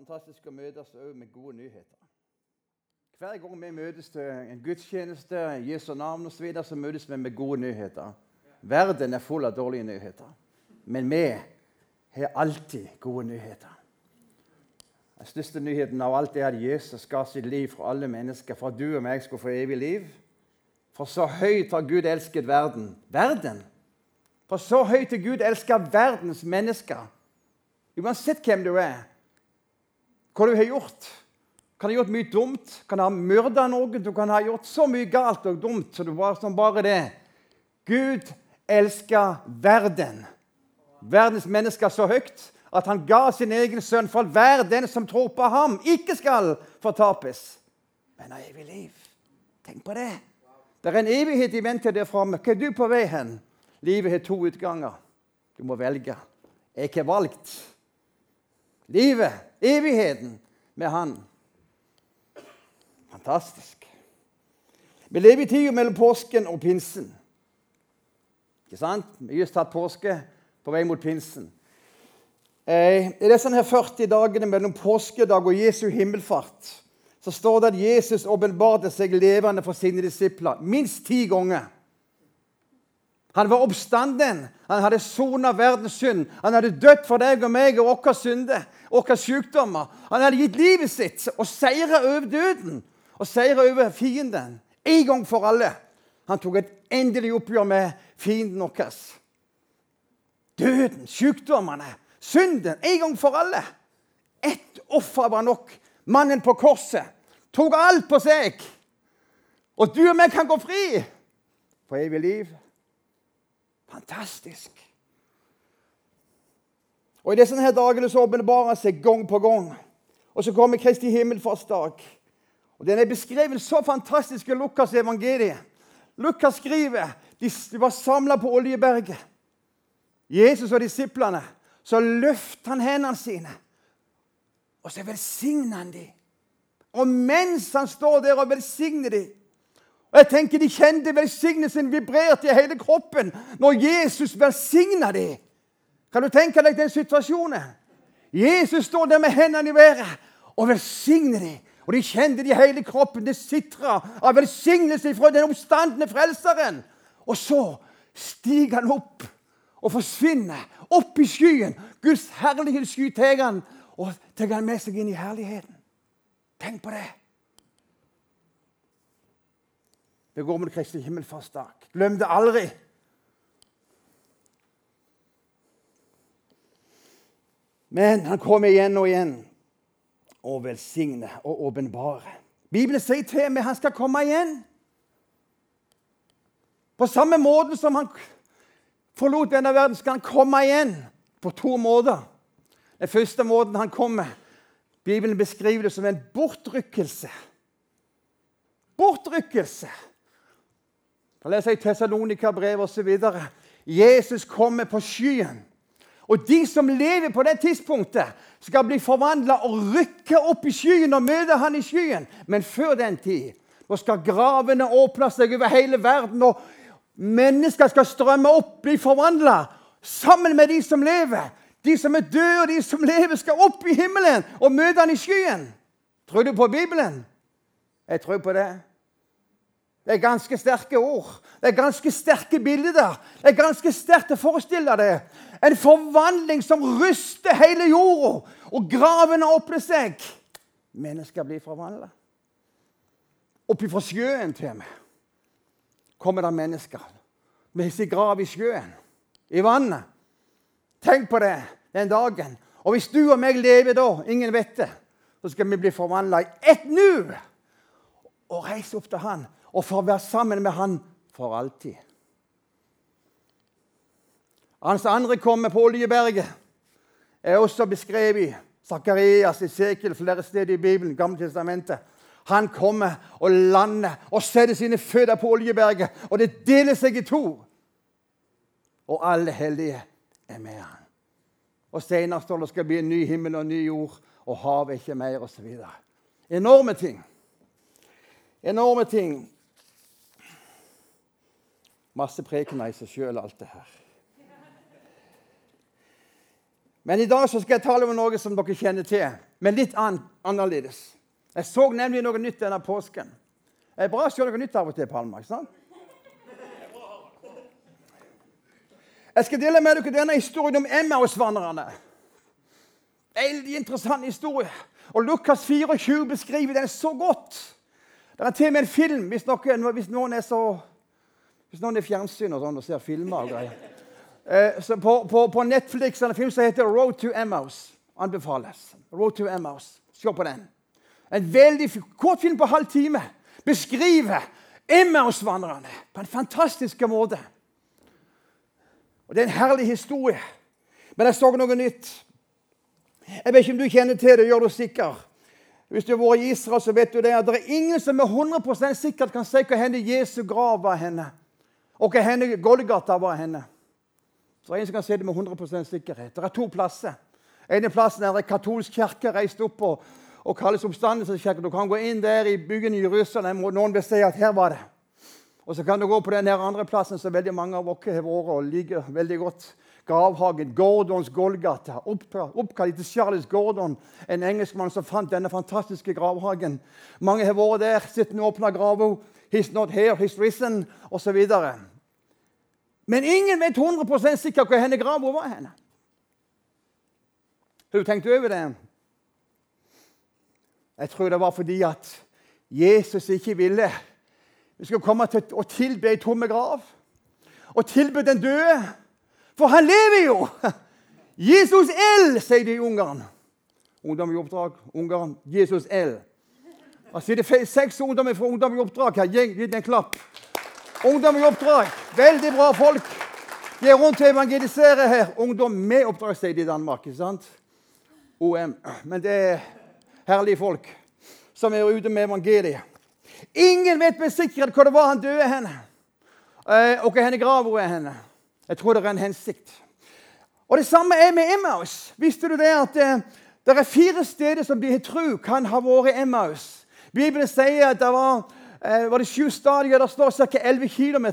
fantastisk å møtes òg med gode nyheter. Hver gang vi møtes til en gudstjeneste, Jesu navn osv., så, videre, så møtes vi med gode nyheter. Verden er full av dårlige nyheter. Men vi har alltid gode nyheter. Den største nyheten av alt er at Jesus ga sitt liv for alle mennesker, for at du og meg skulle få evig liv. For så høyt har Gud elsket verden. Verden! For så høyt har Gud elsket verdens mennesker. Uansett hvem du er, hva du har gjort. Kan ha gjort mye dumt, kan ha myrda noen, du kan ha gjort så mye galt og dumt som, bare, som bare det. Gud elsker verden, verdens mennesker, så høyt at han ga sin egen sønn for hver den som tror på ham, ikke skal fortapes, men har evig liv. Tenk på det. Det er en evighet i vente der framme. Hva er du på vei hen? Livet har to utganger. Du må velge. Jeg har valgt livet, evigheten, med Han. Fantastisk. Vi lever i tida mellom påsken og pinsen. Ikke sant? Vi har just tatt påske på vei mot pinsen. Eh, I disse her 40 dagene mellom påskedag og Jesu himmelfart så står det at Jesus åpenbarte seg levende for sine disipler minst ti ganger. Han var oppstanden. Han hadde sona verdens synd. Han hadde dødd for deg og meg og våre synder, våre sykdommer. Han hadde gitt livet sitt og seira over døden og seira over fienden en gang for alle. Han tok et endelig oppgjør med fienden vår. Døden, sykdommene, synden en gang for alle. Ett offer var nok. Mannen på korset tok alt på seg. Og du og meg kan gå fri for evig liv. Fantastisk. Og I disse her dagene så åpenbarer seg gang på gang. Og så kommer Kristi himmelfartsdag. Og Den er beskrevet så fantastisk i Lukas' evangeliet. Lukas skriver de, var samla på Oljeberget. Jesus og disiplene. Så løfter han hendene sine, og så velsigner han dem. Og mens han står der og velsigner dem og jeg tenker De kjente velsignelsen vibrerte i hele kroppen når Jesus velsigna dem. Kan du tenke deg den situasjonen? Jesus står der med hendene i været og velsigner dem. Og de kjente det i hele kroppen. Det sitra av velsignelse fra den oppstandende frelseren. Og så stiger han opp og forsvinner opp i skyen. Guds herlighetssky tar han og tar han med seg inn i herligheten. Tenk på det. Det går mot Kristi himmelfartsdag. Glem det aldri. Men han kommer igjen og igjen og velsigne og åpenbarer. Bibelen sier til meg han skal komme igjen. På samme måte som han forlot denne verden, skal han komme igjen på to måter. Den første måten han kommer Bibelen beskriver det som en bortrykkelse. Bortrykkelse. Da leser jeg Tessalonika-brev osv. Jesus kommer på skyen. Og de som lever på det tidspunktet, skal bli forvandla og rykke opp i skyen og møte han i skyen. Men før den tid nå skal gravene åpne seg over hele verden, og mennesker skal strømme opp, bli forvandla sammen med de som lever. De som er døde, og de som lever, skal opp i himmelen og møte han i skyen. Tror du på Bibelen? Jeg tror på det. Det er ganske sterke ord. Det er ganske sterke bilder. Det er ganske sterkt å forestille deg. En forvandling som ryster hele jorda, og gravene åpner seg. Mennesker blir forvandla. Oppifra sjøen til meg kommer det mennesker med sin grav i sjøen, i vannet. Tenk på det den dagen. Og hvis du og meg lever da, ingen vet det, så skal vi bli forvandla i ett nu og reise opp til Han og få være sammen med Han for alltid. Hans andre komme på Oljeberget er også beskrevet i Sakarias, Esekiel, flere steder i Bibelen, Gamle testamentet. Han kommer og lander og setter sine føtter på Oljeberget, og det deler seg i to. Og alle hellige er med han. Og Senere står det skal bli en ny himmel og en ny jord, og havet ikke mer, osv. Enorme ting. Enorme ting. Masse prekener i seg sjøl, alt det her. Men i dag så skal jeg tale om noe som dere kjenner til. men litt an annerledes. Jeg så nemlig noe nytt denne påsken. Det er bra å se noe nytt av og til, Palma. ikke sant? Jeg skal dele med dere denne historien om Emmaus-vandrerne. Veldig interessant historie. Og Lukas 24 beskriver den så godt. Det er til og med en film, hvis noen, hvis noen er så hvis noen er fjernsyn og, sånn, og ser filmer og greier. Eh, på, på, på, Netflix er det en film som heter 'Road to Emmaus'. Anbefales. Road to Emmaus. Se på den. En veldig kort film på halv time beskriver Emmaus-vandrerne på en fantastisk måte. Og Det er en herlig historie. Men jeg så noe nytt. Jeg vet ikke om du kjenner til det, gjør du sikker. Hvis du har vært i Israel, så vet du det at det er ingen som med 100 sikkert kan si hvor Jesu grav var henne, og hva henne Golgata var henne. Så ingen som kan si det med 100% sikkerhet. Det er to plasser. ene plassen er en katolsk kirke reist opp og, og kalles oppstandelseskirke. Du kan gå inn der i byen i Jerusalem, og noen vil si at her var det. Og så kan du gå på den andre plassen som veldig mange av oss har vært og liker veldig godt. Gravhagen, Gordons Golgata, oppkalt etter Charles Gordon, en engelskmann som fant denne fantastiske gravhagen. Mange har vært der, sittende og åpna grava. He's not here, he's risen, osv. Men ingen vet 100 sikkert hvor henne grava var. henne. Har du tenkt over det? Jeg tror det var fordi at Jesus ikke ville vi skulle komme til å tilbe ei tomme grav. Og tilbe den døde. For han lever jo! Jesus L, sier de i Ungarn. Ungdom i oppdrag. Ungarn. Jesus L. Jeg sier det seks ungdommer fra Ungdom i oppdrag her. Gi dem en klapp. Ungdom i oppdrag. Veldig bra folk. De er rundt og evangeliserer her. Ungdom med oppdrag, sier de i Danmark. ikke sant? OM. Men det er herlige folk som er ute med evangeliet. Ingen vet med sikkerhet hvor det var han døde henne, eh, og hvor henne grava er henne. Jeg tror det er en hensikt. Og Det samme er med Emmaus. Visste du det at eh, det er fire steder som de tror kan ha vært Emmaus? Bibelen sier at det var, eh, var det sju stadier. Det står ca. 11 km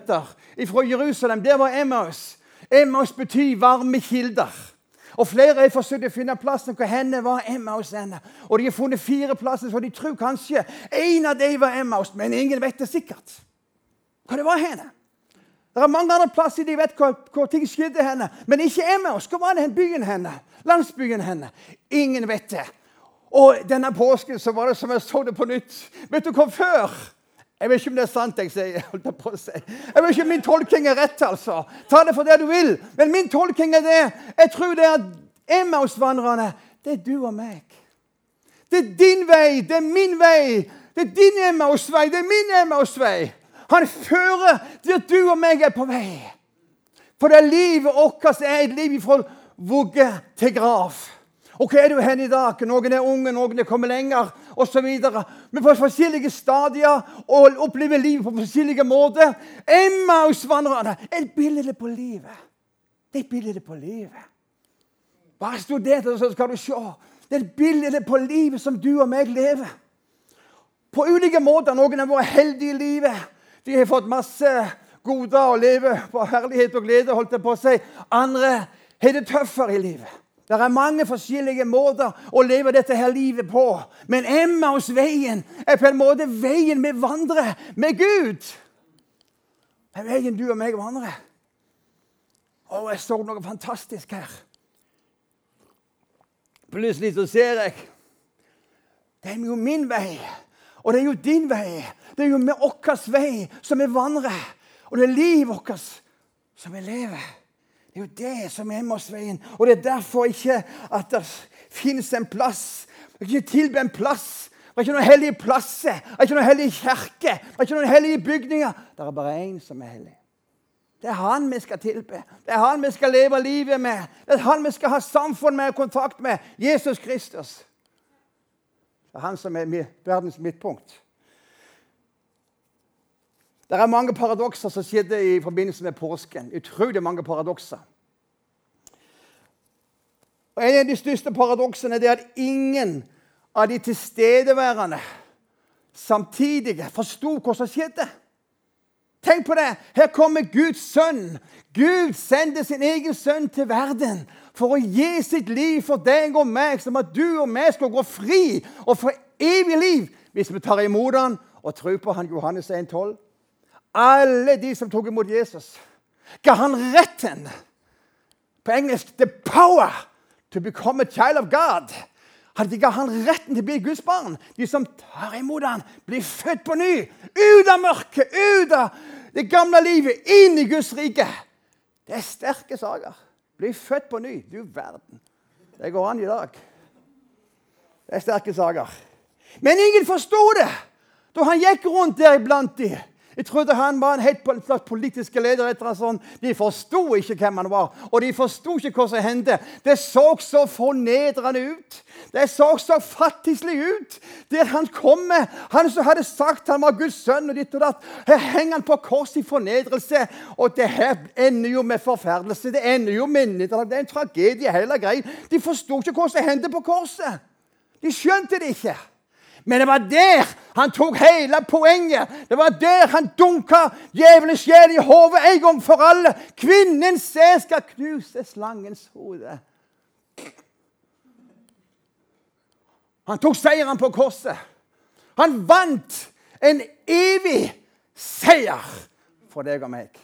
fra Jerusalem. Det var Emmaus. Emmaus betyr varme kilder. Og Flere har forsøkt å finne plassen hvor henne var Emmaus. henne. Og De har funnet fire plasser, for de tror kanskje en av dem var Emmaus. Men ingen vet det sikkert. Hva det var henne. Det er mange andre plasser de vet hvor, hvor ting skjedde henne. Men ikke Emmaus. Hvor var det byen henne? Landsbyen henne? Ingen vet det. Og denne påsken så var det som jeg så det på nytt. Vet du hva før? Jeg vet ikke om det er sant. Jeg jeg holdt på å si. Jeg vet ikke om min tolking er rett. altså. Ta det for det du vil. Men min tolking er det. Jeg tror det er at Emmaus-vandrerne, det er du og meg. Det er din vei, det er min vei. Det er din Emmaus-vei, det er min Emmaus-vei. Han fører til at du og meg er på vei. For det er livet vårt er et liv fra vugge til grav. Og hvor er du hen i dag? Noen er unge, noen er kommet lenger osv. Men på forskjellige stadier og opplever livet på forskjellige måter. Emmausvandrerne er et bilde på livet. Det er et bilde på livet. Bare studer det, så skal du se. Det er et bilde på livet som du og meg lever. På ulike måter. Noen har vært heldige i livet. De har fått masse goder å leve på herlighet og glede. holdt jeg på å si. Andre har det tøffere i livet. Det er mange forskjellige måter å leve dette her livet på. Men Emmaus-veien er på en måte veien vi vandrer med Gud. Det er veien du og meg vandrer. Å, jeg så noe fantastisk her. Plutselig så ser jeg Det er jo min vei, og det er jo din vei. Det er jo med vår vei som vi vandrer, og det er livet vårt som vi lever. Det er jo det som er Emmausveien. Og det er derfor ikke at det finnes en plass. Det er ikke tilbe en plass. Det er ikke noen hellige plasser. Det er ikke noen hellige kirker. Det er ikke noen hellige bygninger. Det er bare én som er hellig. Det er han vi skal tilbe. Det er han vi skal leve livet med. Det er han vi skal ha samfunn med og kontakt med. Jesus Kristus. Det er han som er verdens midtpunkt. Det er mange paradokser som skjedde i forbindelse med påsken. Utrolig mange paradokser. Og En av de største paradoksene er at ingen av de tilstedeværende samtidig forsto hva som skjedde. Tenk på det! Her kommer Guds sønn. Gud sender sin egen sønn til verden for å gi sitt liv for deg og meg, som at du og meg skal gå fri og få evig liv hvis vi tar imot han og tror på han Johannes 1,12. Alle de som tok imot Jesus, ga han retten. På engelsk 'the power to become a child of God'. Han ga han retten til å bli Guds barn. De som tar imot han, blir født på ny. Ut av mørket, ut av det gamle livet, inn i Guds rike. Det er sterke saker. Bli født på ny. Du verden. Det går an i dag. Det er sterke saker. Men ingen forsto det da han gikk rundt der iblant dem. Jeg trodde han var en helt slags politisk leder. etter sånn. De forsto ikke hvem han var, og de forsto ikke hva som hendte. Det så så fornedrende ut. Det så så fattigslig ut. Der han kom med, han som hadde sagt han var Guds sønn, og ditt og datt. Her henger han på kors i fornedrelse. Og det her ender jo med forferdelse. Det ender jo med Det er en tragedie, hele greia. De forsto ikke hva som hendte på korset. De skjønte det ikke. Men det var der han tok hele poenget. Det var der han dunka djevelens sjel i hodet en gang for alle. Kvinnens sæd skal knuse slangens hode. Han tok seieren på korset. Han vant en evig seier for deg og meg.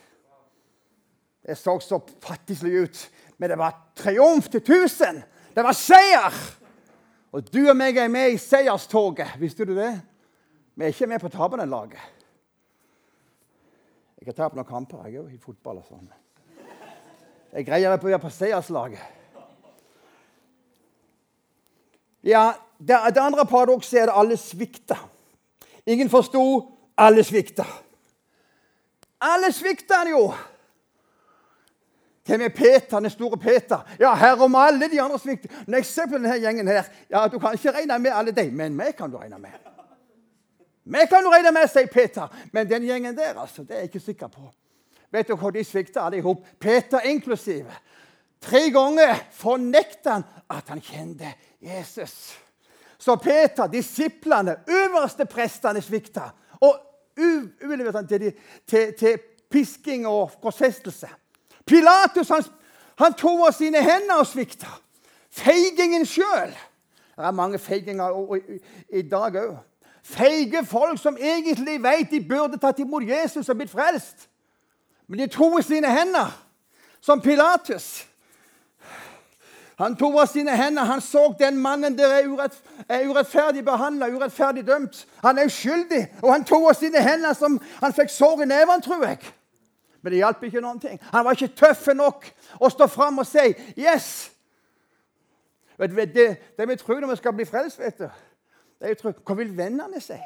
Det så så fattigslig ut, men det var triumf til tusen. Det var seier. Og du og meg er med i seierstoget. Visste du det? Vi er ikke med på tapende laget. Jeg har tapt noen kamper jeg òg, i fotball og sånn. Jeg greier på å være på seierslaget. Ja, det, det andre paradokset er at alle svikta. Ingen forsto, alle svikta. Alle svikta jo! Hvem er Peter, den store Peter? Ja, her om alle de andre svikter. Når jeg ser på denne gjengen her, ja, Du kan ikke regne med alle dem, men meg kan du regne med. Meg kan du regne med, sier Peter. Men den gjengen der, altså, det er jeg ikke sikker på. Vet du hvor de svikter alle i hop? Peter inklusive. Tre ganger fornekta han at han kjente Jesus. Så Peter, disiplene, øverste prestene, svikta. Og uvillig til, til, til pisking og korsfestelse. Pilatus han, han tok av sine hender og svikta. Feigingen sjøl. Det er mange feiginger i, i dag òg. Feige folk som egentlig vet de burde tatt imot Jesus og blitt frelst. Men de tok av sine hender, som Pilatus. Han tok av sine hender. Han så den mannen der er, urett, er urettferdig behandla, urettferdig dømt. Han er uskyldig. Og han tok av sine hender som han fikk sår i neven, tror jeg. Men det hjalp ikke noen ting. Han var ikke tøff nok å stå fram og si 'yes'. Det, det, det vi tror når vi skal bli frelst, vet du, det er tror, tro, Hva vil vennene si?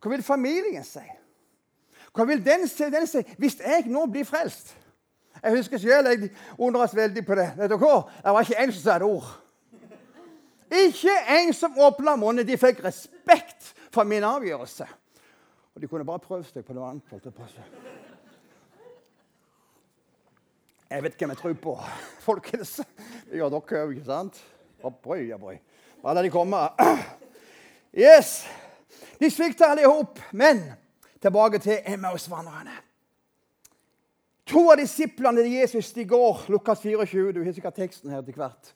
Hva vil familien si? Hva vil den si, den si hvis jeg nå blir frelst? Jeg husker selv jeg undres veldig på det. Vet dere hva? Det var ikke en som sa et ord. Ikke en som åpna munnen. De fikk respekt for min avgjørelse. Og de kunne bare prøvd seg på noe annet. Jeg vet hvem jeg tror på, folkens. Det gjør dere òg, ikke sant? Abrøy, abrøy. Bare la de komme. Yes! De svikter alle i hop. Men tilbake til Emmaus-vandrerne. To av disiplene til Jesus de går, Lukas 24, du har sikkert teksten her til hvert.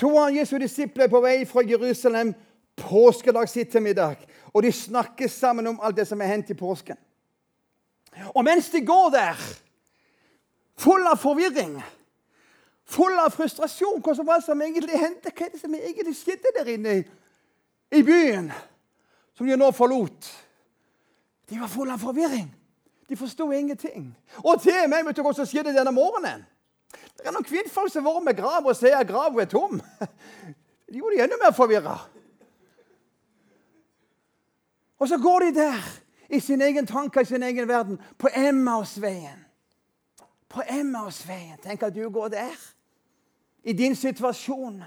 To av Jesu disipler er på vei fra Jerusalem påskedags ettermiddag. Og de snakker sammen om alt det som er hendt i påsken. Og mens de går der Full av forvirring. Full av frustrasjon. Hva som var som egentlig hendte? Hva er det som egentlig skjedde der inne i, i byen, som de nå forlot? De var fulle av forvirring. De forsto ingenting. Og til meg, vet du hva som skjedde denne morgenen. Det er noen kvinnfolk som har vært med grav og ser at graven er tom. De gjorde de enda mer forvirra. Og så går de der i sin egen tanke, i sin egen verden, på Emmausveien på Emmausveien. Tenk at du går der, i din situasjon.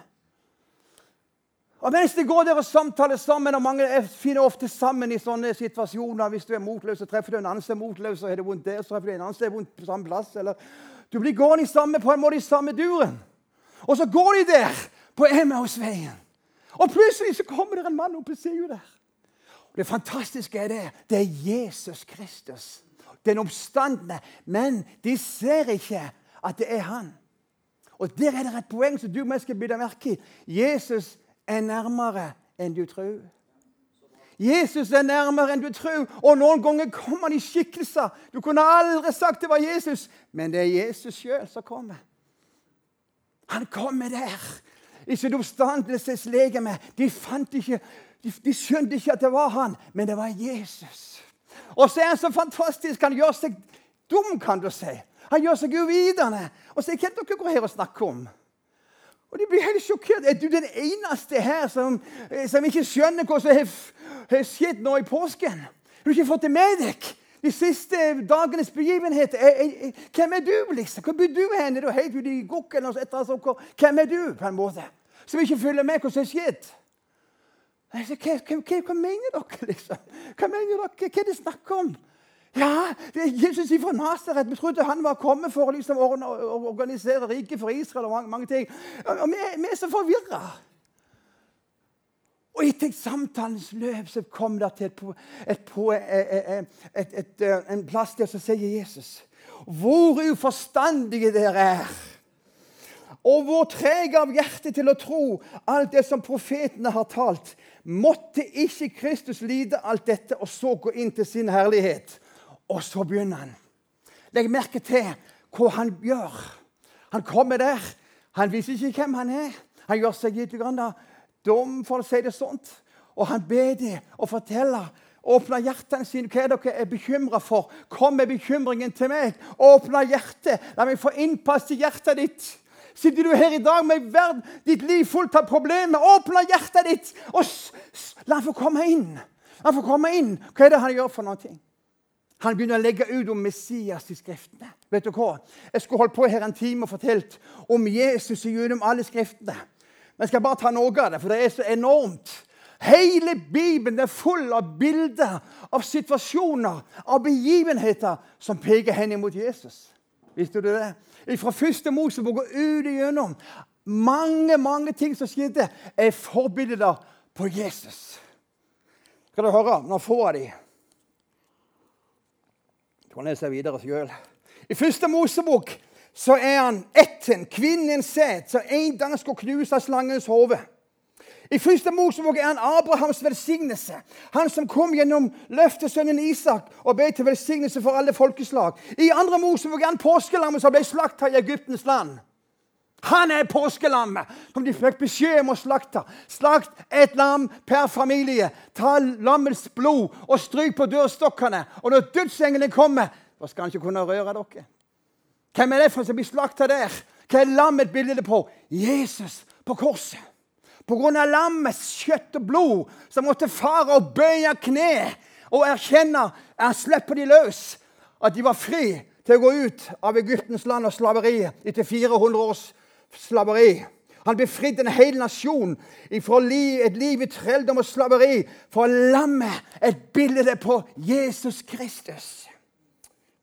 Og Mens de går der og samtaler sammen, og mange finner ofte sammen i sånne situasjoner Hvis du er motløs, så treffer du en annen som er motløs, og har det vondt der, så treffer du en annen som er vondt på samme plass. Eller, du blir gående sammen på en måte i samme duren. Og så går de der på Emmausveien. Og plutselig så kommer det en mann opp og ser jo der. Og Det fantastiske er det. Det er Jesus Kristus. Den oppstandende. Men de ser ikke at det er han. Og Der er det et poeng som du og jeg skal bytte merke i. Jesus er nærmere enn du tror. Jesus er nærmere enn du tror, og noen ganger kommer han i skikkelser. Du kunne aldri sagt det var Jesus, men det er Jesus sjøl som kommer. Han kommer der i sitt oppstandelseslegeme. De, de, de skjønte ikke at det var han, men det var Jesus. Og så er han så fantastisk. Han gjør seg dum, kan du si. Han gjør seg uvitende. Og så er det dere går her og snakker om. Og De blir helt sjokkert. Er du den eneste her som, eh, som ikke skjønner hva som har skjedd nå i påsken? Har du ikke fått det med deg? De siste dagenes begivenheter. Hvem er du, liksom? Hvor bor du hen? Er du helt ute i gokken? Hvem er du, på en måte? Som ikke følger med hva som har skjedd? Hva, hva, hva, mener dere, liksom? Hva mener dere? Hva er det snakk om? Ja, Jesus fra Nasaret. Vi trodde han var kommet for å liksom organisere riket for Israel og mange, mange ting. Og vi, vi er så forvirra. Og etter samtalens løp så kom det til et, et, et, en plass der så sier Jesus Hvor uforstandige dere er! Og hvor trege av hjerte til å tro alt det som profetene har talt. Måtte ikke Kristus lide alt dette og så gå inn til sin herlighet? Og så begynner han. Legg merke til hva han gjør. Han kommer der. Han viser ikke hvem han er. Han gjør seg litt dum, for å si det sånt. Og han ber dem og forteller. Åpne hjertene sine. Hva er dere er bekymra for? Kom med bekymringen til meg. Åpne hjertet. La meg få innpass i hjertet ditt. Sitter du her i dag med verden, ditt liv fullt av problemer, åpne hjertet ditt og la han få komme inn. La han få komme inn. Hva er det han gjør for noe? Han begynner å legge ut om Messias i Skriftene. Vet du hva? Jeg skulle holdt på her en time og fortalt om Jesus gjennom alle Skriftene. Men jeg skal bare ta noe av det, for det er så enormt. Hele Bibelen er full av bilder, av situasjoner, av begivenheter som peker hen mot Jesus. Visste du det? Fra første Mosebok og ut igjennom. Mange mange ting som skjedde, er forbilder på Jesus. Skal du høre noen få av dem? Du kan lese videre sjøl. I første Mosebok så er han etten, kvinnens sæd, som en dag skal knuse slangens hode. I første Mosebok er han Abrahams velsignelse. Han som kom gjennom løftesønnen Isak og ble til velsignelse for alle folkeslag. I andre Mosebok er han påskelammet som ble slakta i Egyptens land. Han er påskelammet som de fikk beskjed om å slakte. Slakt et lam per familie. Ta lammets blod og stryk på dørstokkene. Og når dødsengelen kommer, da skal han ikke kunne røre dere. Hvem er det for som blir slakta der? Hva er lammet bildet på? Jesus på korset. Av lammets kjøtt og blod så måtte fara bøye kne og erkjenne han slipper de løs. At de var fri til å gå ut av Egyptens land og slaveri etter 400 års slaveri. Han befridde en hel nasjon fra et liv i trelldom og slaveri. For lammet et bilde på Jesus Kristus.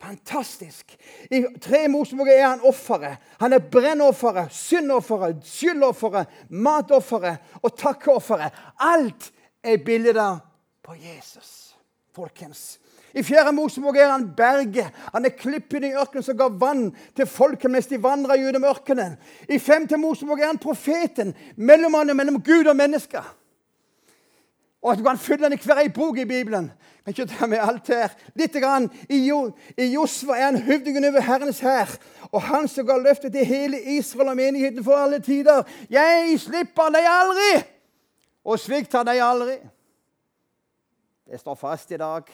Fantastisk. I tre Mosebok er han offeret. Han er brennofferet, syndofferet, skyldofferet, matofferet og takkeofferet. Alt er bilder på Jesus, folkens. I fjerde Mosebok er han berget. Han er klippen i ørkenen som ga vann til folket mens de vandra gjennom ørkenen. I femte Mosebok er han profeten, mellommannen mellom Gud og mennesker. Og at du kan fylle den i hver ei bok i Bibelen. Jeg kan ikke ta med alt her. Litt grann. I, jo, I Josva er han høvdingen over Herrens hær. Og han som ga løftet til hele Israel og menigheten for alle tider. Jeg slipper deg aldri, og svikter deg aldri. Det står fast i dag.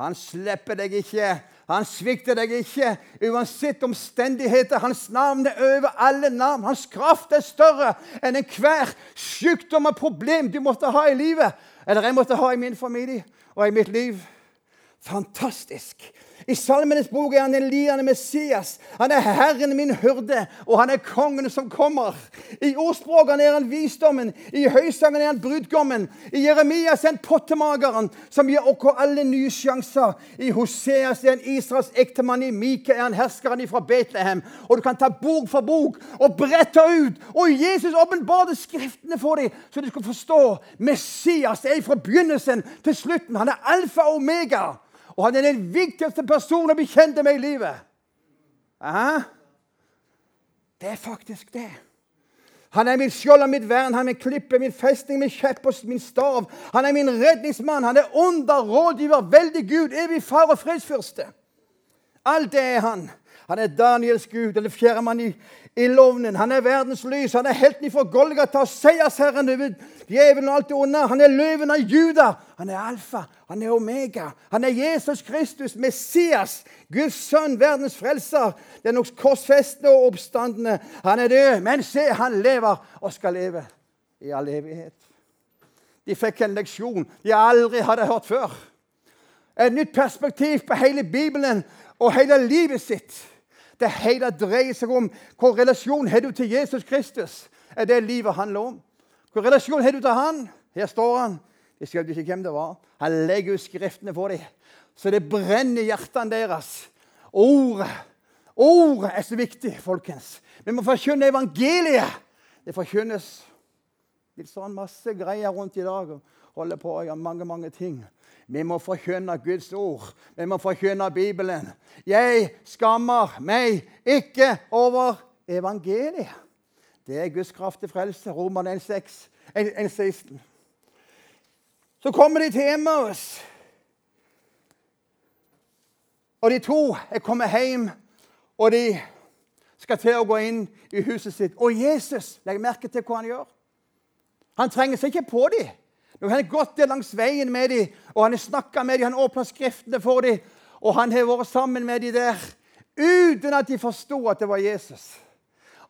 Han slipper deg ikke. Han svikter deg ikke. Uansett omstendigheter. Hans navn er over alle navn. Hans kraft er større enn enhver sykdom og problem du måtte ha i livet. Eller jeg måtte ha i min familie og i mitt liv. Fantastisk. I Salmenes bok er han den lidende Messias. Han er Herren min hyrde, og han er kongen som kommer. I ordspråkene er han visdommen, i høysangen er han brudgommen. I Jeremias er han pottemageren, som gir oss alle nye sjanser. I Hoseas er han Israels ektemann, i Mika er han herskeren fra Betlehem. Og du kan ta bok for bok og brette ut. Og Jesus åpenbarte Skriftene for dem, så du skal forstå Messias er fra begynnelsen til slutten. Han er alfa og omega. Og han er den viktigste personen å bekjente meg i livet. Aha. Det er faktisk det. Han er mitt skjold og mitt vern, han er min klippe, min festning, min kjepp og min stav. Han er min redningsmann, han er under, rådgiver, veldig Gud, evig far og fredsfyrste. Alt det er han. Han er Daniels gud, eller fjerdemann i lovnen. Han er verdens lys. Han er helten ifra Golgata, seiersherren over djevelen og alt det onde. Han er løven av Juda. Han er alfa. Han er omega. Han er Jesus Kristus, Messias, Guds sønn, verdens frelser. Den korsfestende og oppstandende. Han er død, men se, han lever og skal leve i all evighet. De fikk en leksjon de aldri hadde hørt før. Et nytt perspektiv på hele Bibelen og hele livet sitt. Det hele dreier seg om hvilken relasjon har du til Jesus Kristus. er det livet handler om. Hvilken relasjon har du til han? Her står han. De skjønte ikke hvem det var. Han legger ut skriftene for dem, så det brenner i hjertene deres. Ordet Ordet er så viktig, folkens. Vi må forkynne evangeliet. Det forkynnes litt sånn masse greier rundt i dag. og holder på å gjøre mange, mange ting. Vi må forkynne Guds ord. Vi må forkynne Bibelen. Jeg skammer meg ikke over evangeliet. Det er Guds kraft til frelse. Roman 1,16. Så kommer de til Emmaus. Og de to er kommet hjem, og de skal til å gå inn i huset sitt. Og Jesus legg merke til hva han gjør. Han trenger seg ikke på dem. Når han har gått der langs veien med dem, og han har snakka med dem, han åpna skriftene for dem, og han har vært sammen med dem der uten at de forsto at det var Jesus.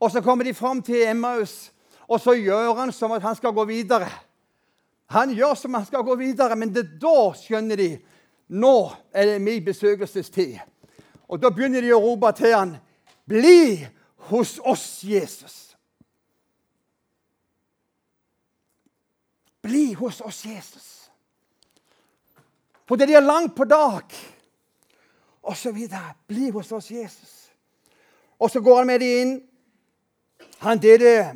Og så kommer de fram til Emmaus, og så gjør han som at han skal gå videre. Han gjør som han skal gå videre, men det da skjønner de nå er det min besøkelsestid. Og da begynner de å rope til han, 'Bli hos oss, Jesus'. Bli hos oss, Jesus. For det er langt på dag. Og så videre. Bli hos oss, Jesus. Og så går han med dem inn. Han deler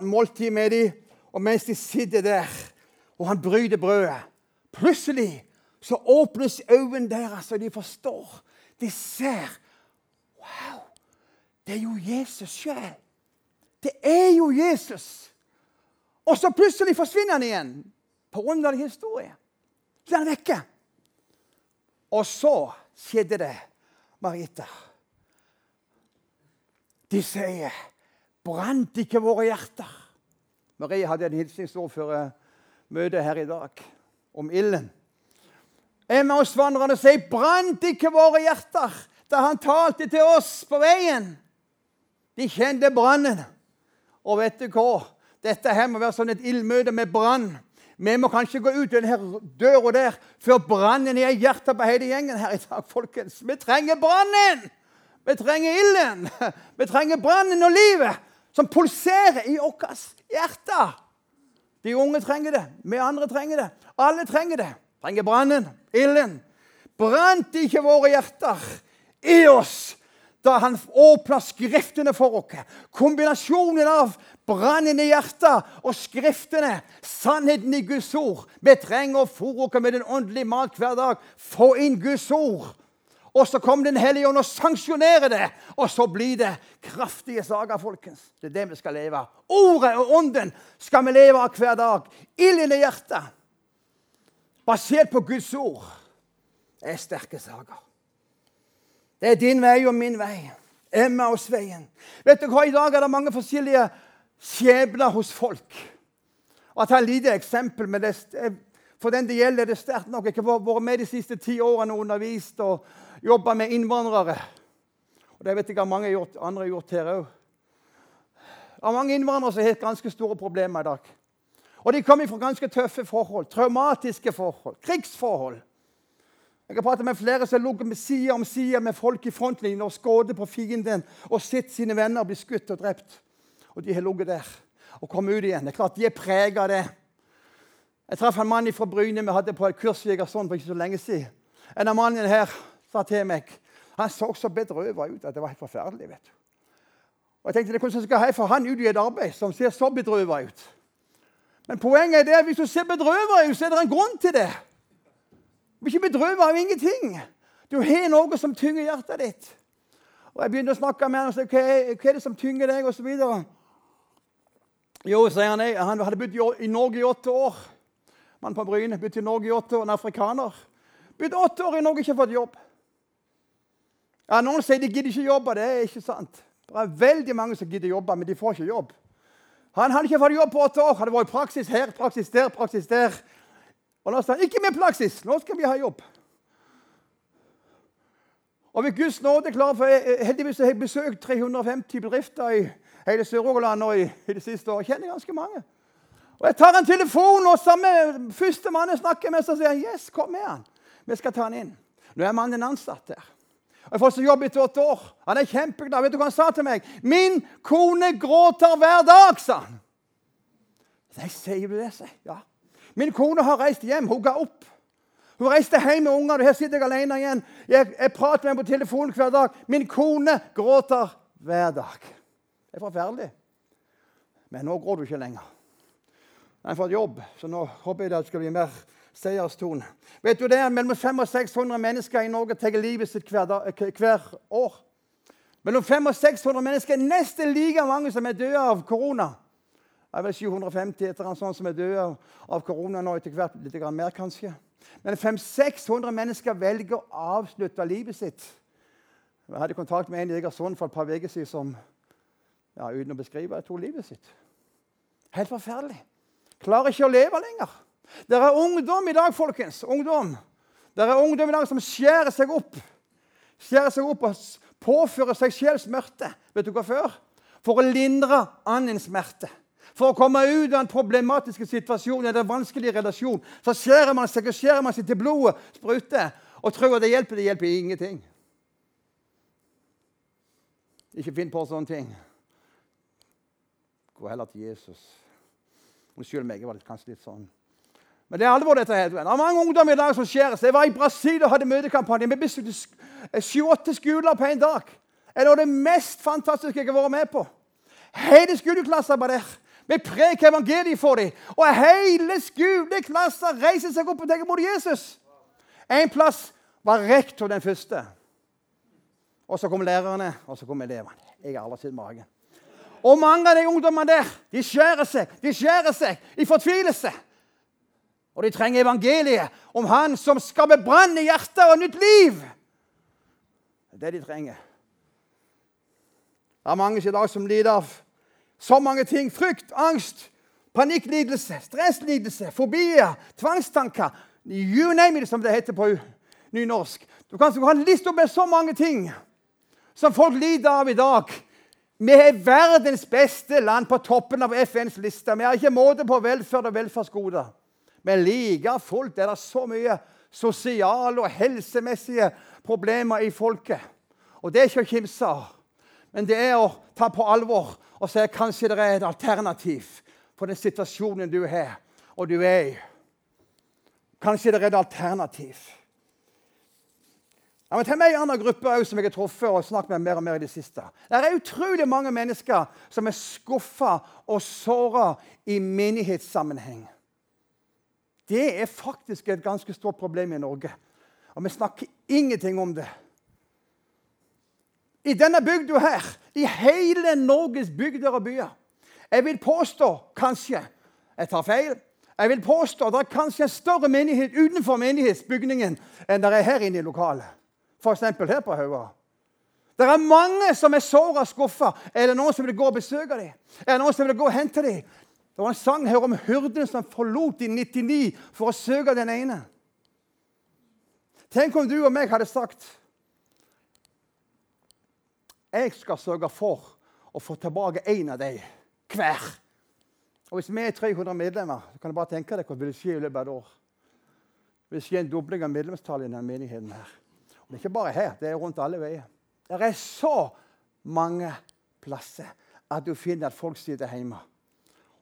måltid med dem, og mens de sitter der, og han bryter brødet Plutselig så åpnes øynene deres, og de forstår. De ser. Wow! Det er jo Jesus sjøl. Det er jo Jesus. Og så plutselig forsvinner han igjen. På underlig historie. Så er han vekke. Og så skjedde det, Marita. De sier, 'Brant ikke våre hjerter?' Marie hadde en hilsningsord før møtet her i dag om ilden. Emmausvandrerne sier, 'Brant ikke våre hjerter?' da han talte til oss på veien. De kjente brannen. Og vet du hva? Dette her må være sånn et ildmøte med brann. Vi må kanskje gå ut denne døra der før brannen er i hjertet på hele gjengen her i dag. folkens. Vi trenger brannen! Vi trenger ilden. Vi trenger brannen og livet som pulserer i vårt hjerte. De unge trenger det. Vi andre trenger det. Alle trenger det. Trenger brannen, ilden. Brant ikke våre hjerter i oss da han åpna Skriftene for oss? Kombinasjonen av brannen i hjertet og Skriftene, sannheten i Guds ord. Vi trenger å oss med den åndelige mat hver dag. Få inn Guds ord. Og så kommer Den hellige ånd og sanksjonerer det. Og så blir det kraftige saker, folkens. Det er det vi skal leve av. Ordet og ånden skal vi leve av hver dag. Ilden i hjertet. Basert på Guds ord. Det er sterke saker. Det er din vei og min vei. Emmausveien. Vet du hva, I dag er det mange forskjellige skjebner hos folk. Og jeg tar et lite eksempel. med det. For den det gjelder, er det sterkt nok. Jeg har vært med de siste ti årene og undervist og jobba med innvandrere. Og Det vet jeg at mange gjort, andre har gjort her òg. Det er mange innvandrere som har ganske store problemer i dag. Og De kommer fra ganske tøffe forhold, traumatiske forhold, krigsforhold. Jeg har pratet med flere som har ligget side om side med folk i frontlinjen og skutt på fienden og sett sine venner bli skutt og drept. Og de har ligget der og kommet ut igjen. Det er klart De er preget av det. Jeg traff en mann fra Bryne vi hadde på et kurs i Egersund for ikke så lenge siden. En av mannene her sa til meg Han så så bedrøvet ut at det var helt forferdelig. vet du. Og jeg tenkte, det Hvordan skal jeg få han ut i et arbeid som ser så bedrøvet ut? Men poenget er det at hvis du ser bedrøvet ut, så er det en grunn til det. Du blir ikke bedrøvet av ingenting. Du har noe som tynger hjertet ditt. Og Jeg begynte å snakke med ham og sa hva, hva er det som tynger deg, og så videre. Jo, sier han, han hadde bodd i Norge i åtte år. Mann på Bryne. Bodd i Norge i åtte år, en afrikaner. Bodd åtte år i Norge, ikke fått jobb. Ja, Noen sier de gidder ikke jobbe. Det er ikke sant. Det er veldig mange som gidder jobbe, men de får ikke jobb. Han hadde ikke fått jobb på åtte år. Hadde vært praksis her, praksis der, praksis der. Og nå sa han ikke mer praksis. Nå skal vi ha jobb. Og ved Guds nåde klar, for jeg, Heldigvis har jeg besøkt 350 bedrifter i hele Sør-Rogaland nå i, i, det siste året. Kjenner ganske mange. Og Jeg tar en telefon, og samme første mann jeg snakker med, så sier han, yes, kom med han. Vi skal ta han inn. Nå er mannen ansatt der. Og Jeg får så jobb etter åtte år. Han er kjempeglad. Vet du hva han sa til meg? 'Min kone gråter hver dag', sa han. Nei, sier du det? sier Ja. Min kone har reist hjem. Hun ga opp. Hun reiste hjem med ungene, og her sitter jeg alene igjen. Jeg, jeg prater med henne på telefonen hver dag. Min kone gråter hver dag. Det er forferdelig. Men nå gråter du ikke lenger. Jeg har fått jobb, så nå håper jeg det skal bli mer seierstone. Vet du det Mellom 500 og 600 mennesker i Norge tar livet sitt hver, dag, hver, år. Mellom 500 og 600 mennesker er nesten like mange som er døde av korona. Det er vel 750 etter en sånn som er døde av korona nå etter hvert. Litt mer, kanskje. Men 500-600 mennesker velger å avslutte livet sitt. Jeg hadde kontakt med en i Egersund for et par uker siden som ja, uten å beskrive, tok livet sitt. Helt forferdelig. Klarer ikke å leve lenger. Det er ungdom i dag, folkens. Ungdom. Det er ungdom i dag som skjærer seg opp. Skjærer seg opp og påfører seg sjel smerte. Vet du hva før? For å lindre annen smerte. For å komme ut av en problematisk situasjon eller en vanskelig relasjon så skjærer man seg og skjærer man seg til blodet spruter og tror det hjelper. Det hjelper ingenting. Ikke finn på sånne ting. Gå heller til Jesus. Unnskyld meg, jeg var kanskje litt sånn. Men det er alvor, dette her. Det er mange ungdommer i dag som skjæres. Jeg var i Brasil og hadde møtekampanje. Vi besøkte sju-åtte skoler på en dag. Det av det mest fantastiske jeg har vært med på. Hele skoleklassen var der. Vi preker evangeliet for dem. Og hele skoleklassen reiser seg opp og tenker mot Jesus. En plass var rektor den første. Og så kom lærerne, og så kom elevene. Jeg har aldri sett magen. Og mange av de ungdommene der de skjærer seg de skjærer seg i fortvilelse. Og de trenger evangeliet om Han som skaper brann i hjertet og nytt liv. Det er det de trenger. Det er mange i dag som lider av så mange ting. Frykt, angst, panikklidelse, stresslidelse, fobier, tvangstanker. You name it, som det heter på nynorsk. Du kan ha en liste med så mange ting som folk lider av i dag. Vi er verdens beste land på toppen av FNs liste. Vi har ikke måte på velferd og velferdsgoder. Men like fullt er det så mye sosiale og helsemessige problemer i folket. Og det er ikke å kimse av. Men det er å ta på alvor og si kanskje det er et alternativ for den situasjonen du har og du er i. Kanskje det er et alternativ. Ja, men til meg en annen gruppe også, som jeg har truffet og snakket med mer og mer i det siste. Det er utrolig mange mennesker som er skuffa og såra i menighetssammenheng. Det er faktisk et ganske stort problem i Norge. Og vi snakker ingenting om det. I denne bygda her, i hele Norges bygder og byer Jeg vil påstå, kanskje Jeg tar feil. Jeg vil påstå at det er kanskje en større menighet utenfor menighetsbygningen enn det er her inne i lokalet. F.eks. her på Haua. Det er mange som er såra og skuffa. Er det noen som vil gå og besøke dem? Er det noen som vil gå og hente dem? Det var en sang her om hyrden som forlot de 99 for å søke den ene. Tenk om du og meg hadde sagt Jeg skal sørge for å få tilbake én av dem hver. Og Hvis vi er 300 medlemmer, så kan du bare tenke deg hva vil skje i løpet av et år. Det vil skje en dobling av medlemstallet i denne menigheten. her. Det er ikke bare her, det er rundt alle veier. Det er så mange plasser at du finner at folk sitter hjemme.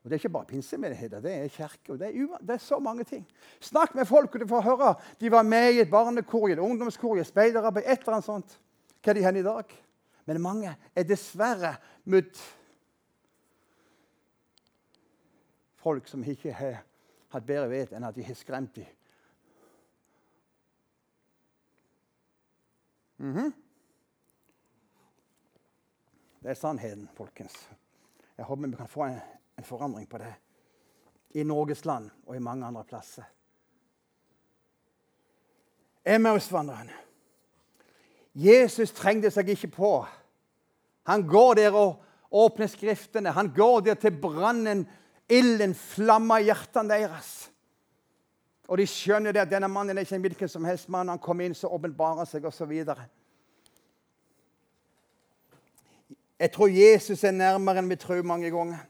Og Det er ikke bare pinsemenigheter, det er kirke. Det, det, er så mange ting. Snakk med folk, og du får høre de var med i et barnekor, et ungdomskor, et speiderarbeid, et eller annet sånt. Hva er de hen i dag? Men mange er dessverre møtt folk som ikke har hatt bedre vet enn at de har skremt dem Mhm. Det er sannheten, folkens. Jeg håper vi kan få en, en forandring på det i Norges land og i mange andre plasser. Emmausvandreren. Jesus trengte seg ikke på. Han går der og åpner Skriftene. Han går der til brannen, ilden, flammer i hjertene deres. Og de skjønner det at denne mannen er ikke en hvilken som helst mann. Han kommer inn, så åpenbarer seg, osv. Jeg tror Jesus er nærmere enn vi tror mange ganger.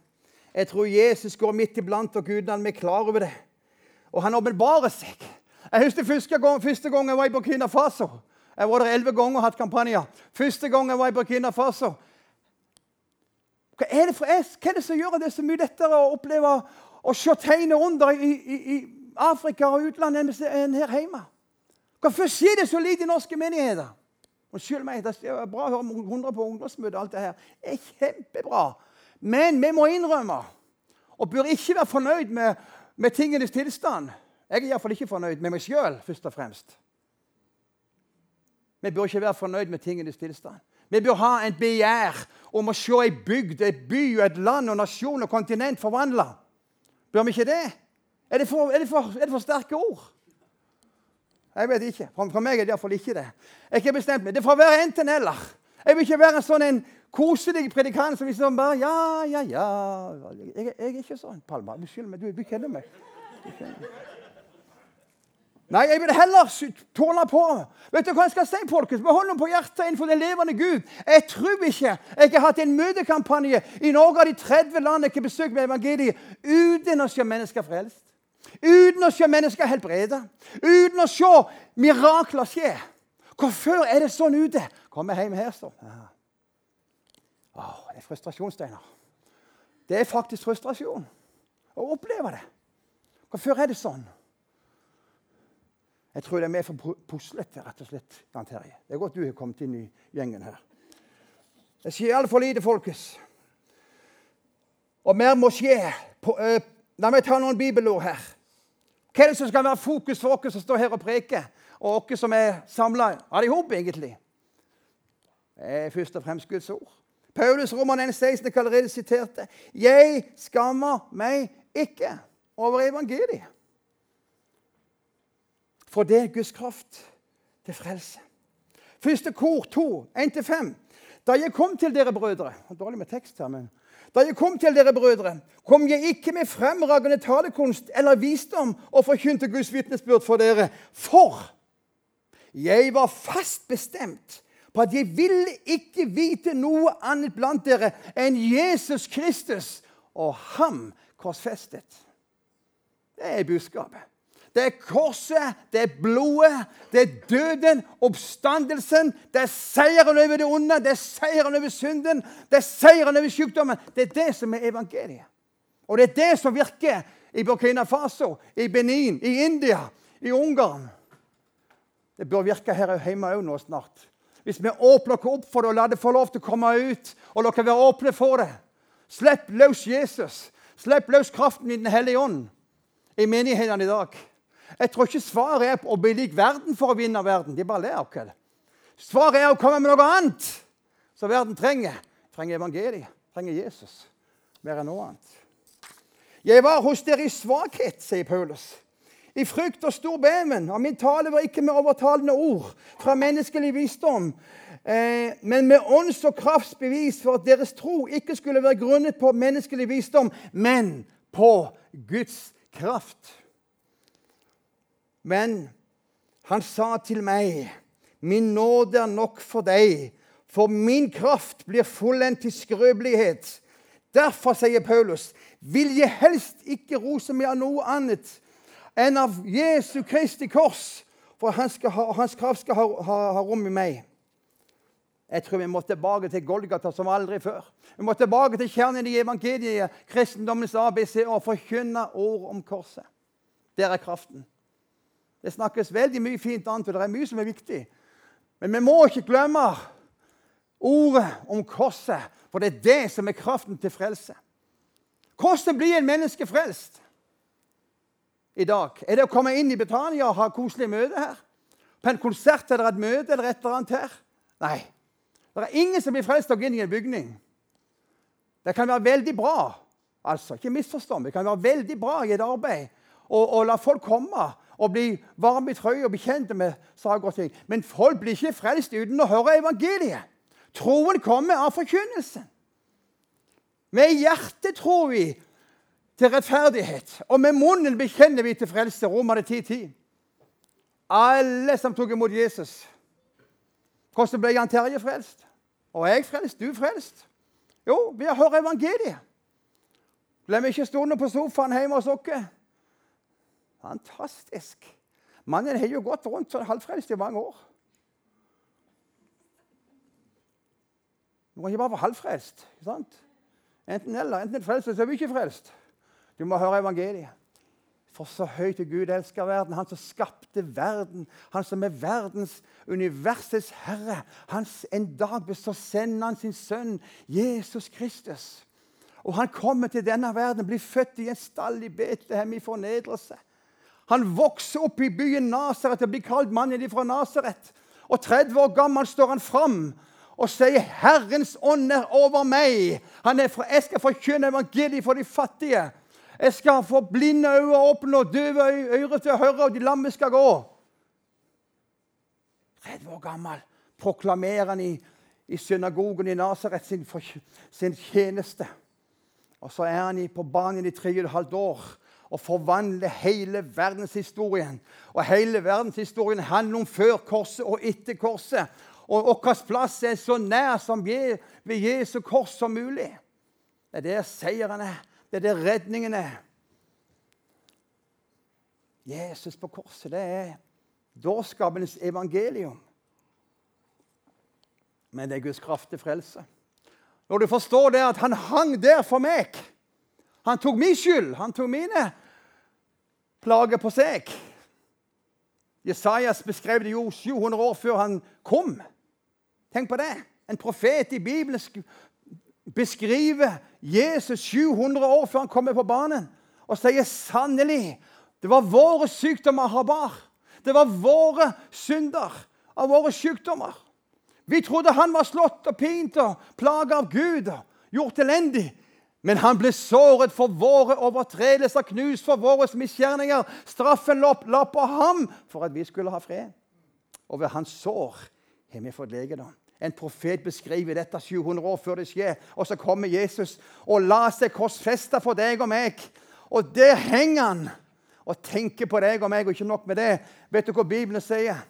Jeg tror Jesus går midt iblant, og gudene vi er klar over det. Og han åpenbarer seg. Jeg husker første gang, første gang jeg var i Burkina Faso. Jeg var der elleve ganger og hatt kampanjer. Første gang jeg var i Burkina Faso. Hva er det, for, hva er det som gjør det så mye lettere å oppleve å se tegnet under i, i, i, Afrika og utlandet enn her hjemme? Hvorfor skjer det så lite i norske menigheter? Unnskyld meg, det er bra å høre 100 på ungdomsmøtet. alt det her. Det er kjempebra. Men vi må innrømme og bør ikke være fornøyd med, med tingenes tilstand. Jeg er iallfall ikke fornøyd med meg sjøl, først og fremst. Vi bør ikke være fornøyd med tingenes tilstand. Vi bør ha en begjær om å se ei bygd, et by, et land, og nasjon og kontinent forvandla. Bør vi ikke det? Er det for, er det for, er det for sterke ord? Jeg vet ikke. For, for meg er det iallfall ikke det. Jeg har ikke bestemt meg. Det får være enten-eller. Jeg vil ikke være en sånn en koselig predikant som liksom bare Ja, ja, ja. Jeg, jeg er ikke sånn. Palma, unnskyld meg. Du, du kjenner meg. Nei, jeg vil heller tåle på. Vet du hva jeg skal si, folkens? Behold dem på hjertet innenfor den levende Gud. Jeg tror ikke jeg har hatt en møtekampanje i Norge av de 30 landene jeg har besøkt med evangeliet, uten å se mennesker frelst. Uten å se mennesker helbrede. Uten å se mirakler skje. Hvorfor er det sånn ute? Kommer hjem her, så. Ja. Åh, det er frustrasjon, Steinar. Det er faktisk frustrasjon å oppleve det. Hvorfor er det sånn? Jeg tror det er mer for puslete, rett og slett. Det er godt du har kommet inn i gjengen her. Det skjer altfor lite, folkens. Og mer må skje. På, uh, la meg ta noen bibelord her. Hva er det som skal være fokus for oss som står her og preker, og oss som er samla alle sammen, egentlig? Det er først og fremst Guds ord. Paulus Roman 1,16 jeg allerede siterte. Jeg skammer meg ikke over evangeliet. For det er Guds kraft til frelse. Første kor 2, 1-5. Da jeg kom til dere brødre Dårlig med tekst her, men da jeg kom til dere brødre, kom jeg ikke med fremragende talekunst eller visdom og forkynte Guds vitnesbyrd for dere. For jeg var fast bestemt på at jeg ville ikke vite noe annet blant dere enn Jesus Kristus og ham korsfestet. Det er budskapet. Det er korset, det er blodet, det er døden, oppstandelsen. Det er seieren over det onde, det er seieren over synden, det er seieren over sykdommen. Det er det som er evangeliet. Og det er det som virker i Burkina Faso, i Benin, i India, i Ungarn. Det bør virke her hjemme òg nå snart. Hvis vi åpner opp for det og lar det få lov til å komme ut, og dere være åpne for det. Slipp løs Jesus. Slipp løs kraften i Den hellige ånd i menighetene i dag. Jeg tror ikke svaret er å bli lik verden for å vinne verden. De bare ler av. Svaret er å komme med noe annet som verden trenger. Trenger evangeliet. Trenger Jesus mer enn noe annet. Jeg var hos dere i svakhet, sier Paulus. I frykt og stor beven. Og min tale var ikke med overtalende ord fra menneskelig visdom, eh, men med ånds- og kraftsbevis for at deres tro ikke skulle være grunnet på menneskelig visdom, men på Guds kraft. Men han sa til meg, 'Min nåde er nok for deg, for min kraft blir fullendt til skrøpelighet.' Derfor, sier Paulus, vil jeg helst ikke rose meg av noe annet enn av Jesu Kristi kors, for hans, ha, hans kraft skal ha, ha, ha, rom i meg. Jeg tror vi må tilbake til Golgata som aldri før. Vi må tilbake til kjernen i evangeliet, kristendommens ABC, og forkynne ord om korset. Der er kraften. Det snakkes veldig mye fint annet, og det er mye som er viktig. Men vi må ikke glemme ordet om korset, for det er det som er kraften til frelse. Hvordan blir en menneske frelst i dag? Er det å komme inn i Betania og ha koselig møte her? på en konsert eller et møte eller et eller annet her. Nei. Det er ingen som blir frelst av å gå inn i en bygning. Det kan være veldig bra. altså, Ikke misforstå meg. Det kan være veldig bra i et arbeid å la folk komme og bli varme i trøya og bli kjent med saker og ting. Men folk blir ikke frelst uten å høre evangeliet. Troen kommer av forkynnelsen. Med hjertet tror vi til rettferdighet, og med munnen bekjenner vi til frelse. Romerne 10.10. Alle som tok imot Jesus. Hvordan ble Jan Terje frelst? Og jeg frelst? Du frelst? Jo, ved å høre evangeliet. Glem ikke stående på sofaen hjemme hos oss. Fantastisk. Mannen har jo gått rundt sånn halvfrelst i mange år. Du kan ikke bare være halvfrelst. ikke sant? Enten eller. Enten er frelst, eller så er vi ikke frelst. Du må høre evangeliet. For så høyt Gud elsker verden, han som skapte verden, han som er verdens, universets herre. Hans, en dag så sender han sin sønn Jesus Kristus. Og han kommer til denne verden, blir født i en stall i Betlehem i fornedrelse. Han vokser opp i byen Nasaret og blir kalt mannen fra Nasaret. Og 30 år gammel står han fram og sier 'Herrens ånd er over meg'. Han er fra, 'Jeg skal forkynne evangeliet for de fattige'. Jeg skal få blinde øyne åpne og døve ører til å høre, og de lamme skal gå. 30 år gammel proklamerer han i, i synagogen i Nasaret sin, sin, tjeneste. Og så er han på banen i tre og et halvt år og forvandler hele verdenshistorien. Og hele verdenshistorien handler om før korset og etter korset. Og vår plass er så nær som ved Jesu kors som mulig. Det er der seieren er. Det er der redningen er. Jesus på korset, det er dårskapens evangelium. Men det er Guds kraft til frelse. Når du forstår det at han hang der for meg Han tok min skyld. Han tok mine plager på seg. Jesajas beskrev det jo 700 år før han kom. Tenk på det. En profet i Bibelen beskriver Jesus 700 år før han kommer på banen, og sier sannelig det var våre sykdommer han bar. Det var våre synder av våre sykdommer. Vi trodde han var slått og pint og plaga av Gud og gjort elendig. Men han ble såret for våre overtredelser, knust for våre misgjerninger. Straffen la på ham for at vi skulle ha fred. Og ved hans sår har vi fått legedom. En profet beskriver dette 700 år før det skjer. Og så kommer Jesus og lar seg korsfeste for deg og meg. Og der henger han og tenker på deg og meg, og ikke nok med det. Vet du hva Bibelen sier?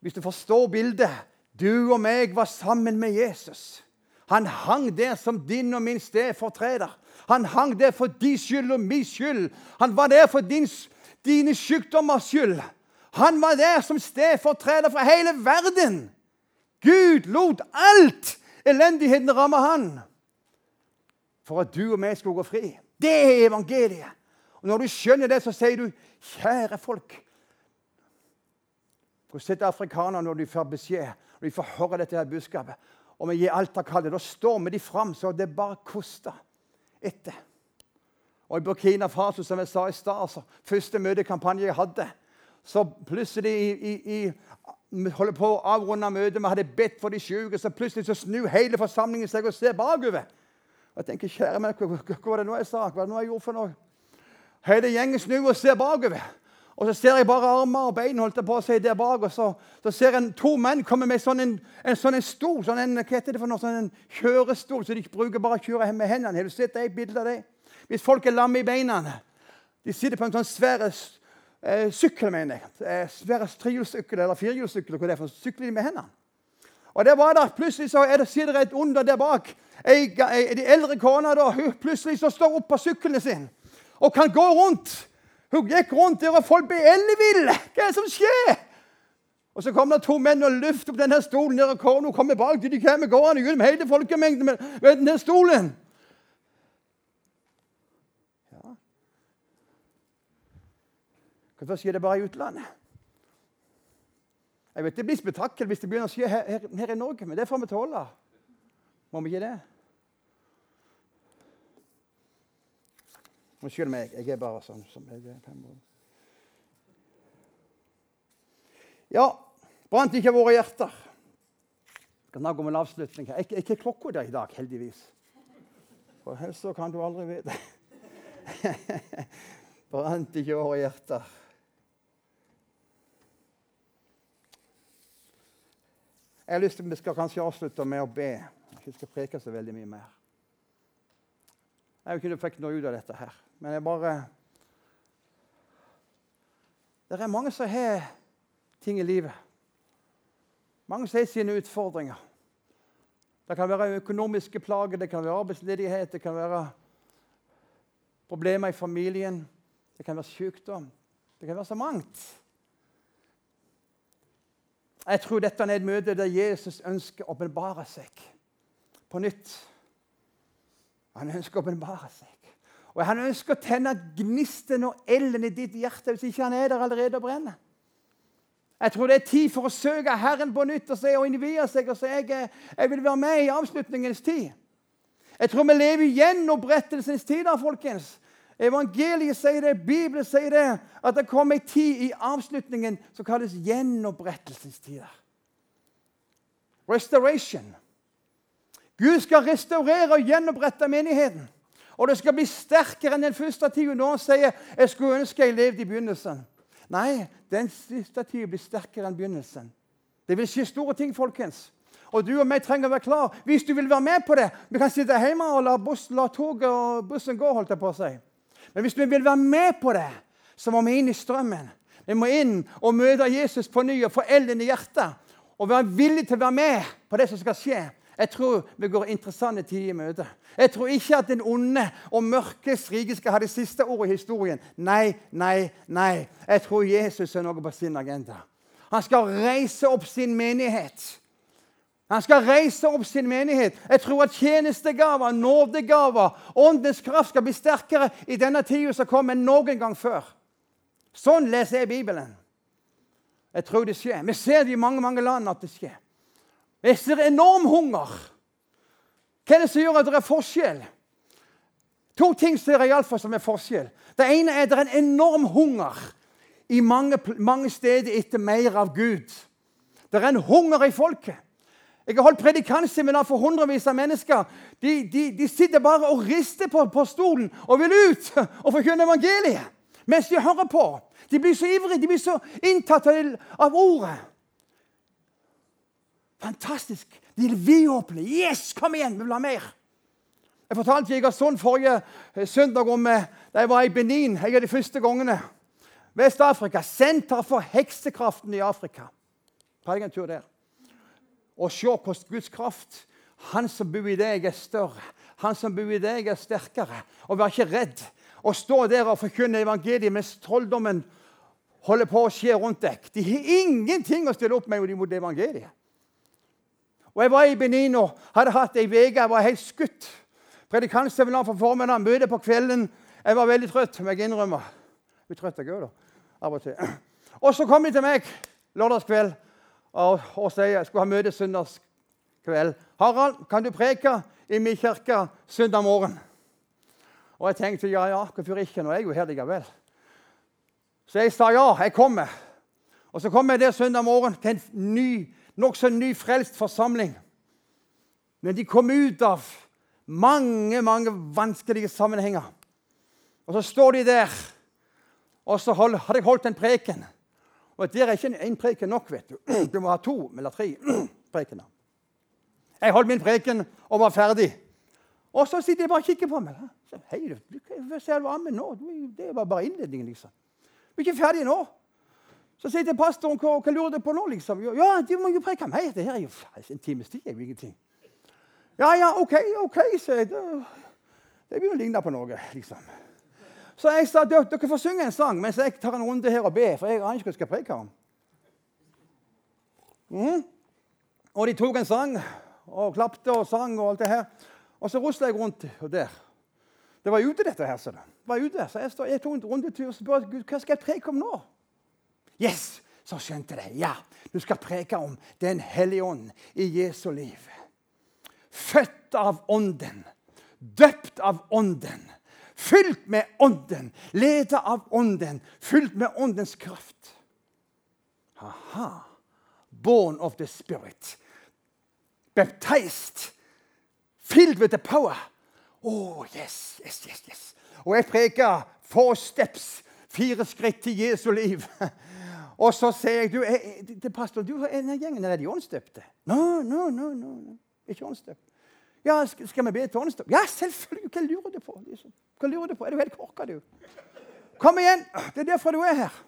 Hvis du forstår bildet Du og meg var sammen med Jesus. Han hang der som din og min stedfortreder. Han hang der for din skyld og min skyld. Han var der for din, dine sykdommers skyld. Han var der som stedfortreder for hele verden. Gud lot alt elendigheten ramme han for at du og meg skulle gå fri. Det er evangeliet. Og Når du skjønner det, så sier du, kjære folk Hvordan sitter afrikanerne når de får beskjed, når de får høre dette her budskapet? Og vi gir alt av kallet. Da stormer de fram så det bare koster etter. Og I Burkina Faso, som jeg sa i stad, altså, første møtekampanje jeg hadde, så plutselig i, i, i holder på å avrunde møtet, vi hadde bedt for de syke, så plutselig så snur hele forsamlingen seg og ser bakover. Jeg tenker, kjære meg, hva, hva var det nå jeg sa? Hva var det nå jeg gjorde for noe? Hele gjengen snur og ser bakover. Og så ser jeg bare armer og bein holdt på å si der bak. Og så, så ser jeg to menn komme med sånn en, en, sånn en stol, sånn en, hva heter det for noe, sånn en kjørestol, så de bruker bare å kjøre med hendene. Har du sett det bildet av det? Hvis folk er lamme i beina De sitter på en sånn svær eh, sykkel, mener jeg. Eh, svære trehjulssykkel eller firehjulssykkel. Hva det er for sykler de med hendene. Og det var da, Plutselig så er det, sitter det et under der bak. Ei, ei, de eldre kona da, hun plutselig så står opp på sykkelen sin og kan gå rundt. Hun gikk rundt der, og folk ble elleville. Hva er det som skjer? Og Så kommer det to menn og løfter opp denne stolen. der, og Kona kommer bak. De kommer gående gjennom hele folkemengden med, med denne stolen. Hvorfor skjer det bare i utlandet? Jeg vet Det blir spetakkel hvis det begynner å skje her, her, her, i Norge, men det får vi tåle. Må vi ikke det? Unnskyld meg, jeg er bare sånn som jeg er. Ja, brant ikke våre hjerter? Jeg skal snakke om en avslutning. her. Er ikke klokka der i dag, heldigvis? For helst så kan du aldri vite. brant ikke våre hjerter? Jeg har lyst til, at Vi skal kanskje avslutte med å be. Vi skal preke så veldig mye mer. Jeg vet ikke om du fikk noe ut av dette her, men jeg bare Det er mange som har ting i livet. Mange som har sine utfordringer. Det kan være økonomiske plager, det kan være arbeidsledighet, det kan være problemer i familien, det kan være sykdom. Det kan være så mangt. Jeg tror dette er et møte der Jesus ønsker å åpenbare seg på nytt. Han ønsker å åpenbare seg. Og han ønsker å tenne gnisten og elden i ditt hjerte hvis ikke han er der allerede og brenner. Jeg tror det er tid for å søke Herren på nytt og, se, og innvie seg og si jeg, jeg vil være med i avslutningens tid. Jeg tror vi lever i gjenopprettelsens tid. da, folkens. Evangeliet sier det, Bibelen sier det, at det kommer en tid i avslutningen som kalles gjenopprettelsestider. Restoration. Gud skal restaurere og gjenopprette menigheten. Og det skal bli sterkere enn den første tida. Noen sier 'jeg skulle ønske jeg levde i begynnelsen'. Nei, den siste tida blir sterkere enn begynnelsen. Det vil skje store ting, folkens. Og du og meg trenger å være klar hvis du vil være med på det. Vi kan sitte hjemme og la, buss, la toget og bussen gå. holdt jeg på si. Men hvis vi vil være med på det, så må vi inn i strømmen. Vi må inn og møte Jesus på ny og få elden i hjertet. Og være villige til å være med på det som skal skje. Jeg tror vi går interessante tider i møte. Jeg tror ikke at den onde og mørkes rike skal ha det siste ordet i historien. Nei, nei, nei. Jeg tror Jesus har noe på sin agenda. Han skal reise opp sin menighet. Han skal reise opp sin menighet. Jeg tror at tjenestegaver, nådegaver, åndens kraft skal bli sterkere i denne tida som kommer, enn noen gang før. Sånn leser jeg Bibelen. Jeg tror det skjer. Vi ser det i mange mange land at det skjer. Jeg ser enorm hunger. Hva er det som gjør at det er forskjell? To ting ser jeg iallfall som er forskjell. Det ene er at det er en enorm hunger i mange, mange steder etter mer av Gud. Det er en hunger i folket. Jeg har holdt predikantseminar for hundrevis av mennesker. De, de, de, sitter bare og rister på, på stolen og vil ut og forkynne evangeliet mens de hører på. De blir så ivrige, de blir så inntatt av ordet. Fantastisk. De er vidåpne. Yes, kom igjen, vi vil ha mer. Jeg fortalte Jegersund forrige eh, søndag om eh, da jeg var i Benin en av de første gangene. Vest-Afrika. Senter for heksekraften i Afrika. På en tur der og se hvordan Guds kraft Han som bor i deg, er større. Han som bor i deg, er sterkere. Og vær ikke redd. Og stå der og forkynne evangeliet mens trolldommen holder på å skje rundt deg. De har ingenting å stille opp med mot evangeliet. Og Jeg var i Benin og hadde hatt ei uke. Jeg var helt skutt. Predikantseminar for formiddagen, møte på kvelden. Jeg var veldig trøtt, må jeg innrømme. Vi trøtte òg, da. Av og til. Og så kom de til meg lørdagskveld og, og sier jeg skulle ha møte søndagskveld. 'Harald, kan du preke i min kirke søndag morgen?' Og jeg tenkte ja, ja, hvorfor ikke? Nå er jeg jo her likevel. Så jeg sa ja, jeg kommer. Og så kom jeg der søndag morgen til en ny, nokså ny frelst forsamling. Men de kom ut av mange, mange vanskelige sammenhenger. Og så står de der, og så hadde jeg holdt en preken. Og Det er ikke én preken nok. vet Du Du må ha to eller tre prekener. Jeg holdt min preken og var ferdig. Og så sitter de bare og kikker på meg. Hei, du, hva ser du med nå? Det var bare innledningen, liksom. Du er ikke ferdig nå. Så sier jeg til pastoren hva, hva lurer du på nå, liksom? Ja, de må jo preke meg. Det her er jo en times tid. er jo ingenting. Ja, ja, OK, OK, Jeg det, det begynner å ligne på noe, liksom. Så jeg sa dere, får synge en sang mens jeg tar en runde her og ber. For jeg aner ikke hva jeg skal preke om. Mm. Og de tok en sang og klapte og sang og alt det her. Og så rusla jeg rundt der. Det var ute, dette her. Så det var ute. Så jeg, stod, jeg tok en rundetur og spurte hva skal jeg preke om nå. Yes, Så skjønte de. Ja, du skal preke om Den hellige ånd i Jesu liv. Født av Ånden. Døpt av Ånden Fylt med Ånden, Ledet av Ånden, fylt med Åndens kraft. Aha. Born of the Spirit. Baptized. Filled with the power. Oh, yes, yes, yes, yes. Og jeg preker four steps, fire skritt til Jesu liv. Og så sier jeg du, til pastoren du, denne gjengen er de åndsdøpte. No, no, no, no, no. Ikke åndsdøpt. Ja, skal vi be til åndsdøpt? Ja, selvfølgelig! Hva lurer du på? Liksom? Hva lurer du på? Er du helt korka, du? Kom igjen! Det er derfor du er her.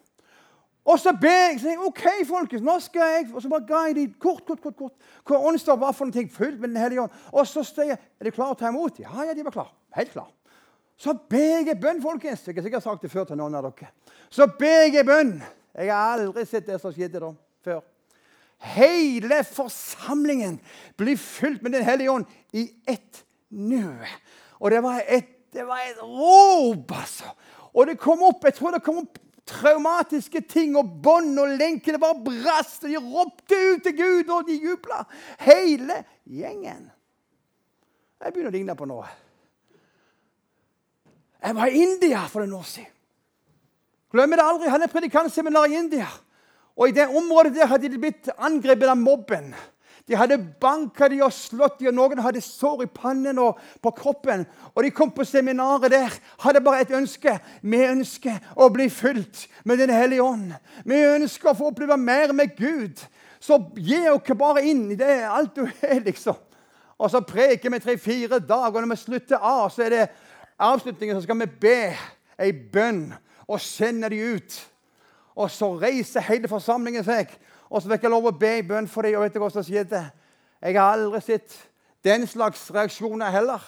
Og så ber jeg. Så jeg, OK, folkens, nå skal jeg Og så bare ga jeg dem kort, kort, kort, kort. Hva åndsdåp var for noe fullt med Den hellige ånd. Og så sier jeg Er de klare til å ta imot? Ja, ja, de var klare. Helt klare. Så ber jeg bønn, folkens. Jeg har sikkert sagt det før til noen av dere. Så ber jeg bønn. Jeg har aldri sett det som skjedde da før. Hele forsamlingen blir fylt med Den hellige ånd i ett nu. Og det var et, det var et rop, altså. Og det kom opp jeg tror det kom opp traumatiske ting og bånd og lenker. Det bare brast, og de ropte ut til Gud, og de jubla. Hele gjengen. Jeg begynner å ligne på noe. Jeg var i India for en år siden. Glemmer det aldri. Jeg hadde predikantseminar i India. Og I det området der hadde de blitt angrepet av mobben. De hadde banka de og slått de, og noen hadde sår i pannen og på kroppen. Og De kom på seminaret der, hadde bare et ønske. Vi ønsker å bli fylt med Den hellige ånd. Vi ønsker å få oppleve mer med Gud. Så gi oss bare inn i det alt du er, liksom. Og så preker vi tre-fire dager, og når vi slutter av, så er det avslutningen, så skal vi be ei bønn og sender de ut. Og så reiser hele forsamlingen seg. Og så fikk jeg lov å be i bønn for dem. Og vet du hva som skjedde? Jeg har aldri sett den slags reaksjoner heller.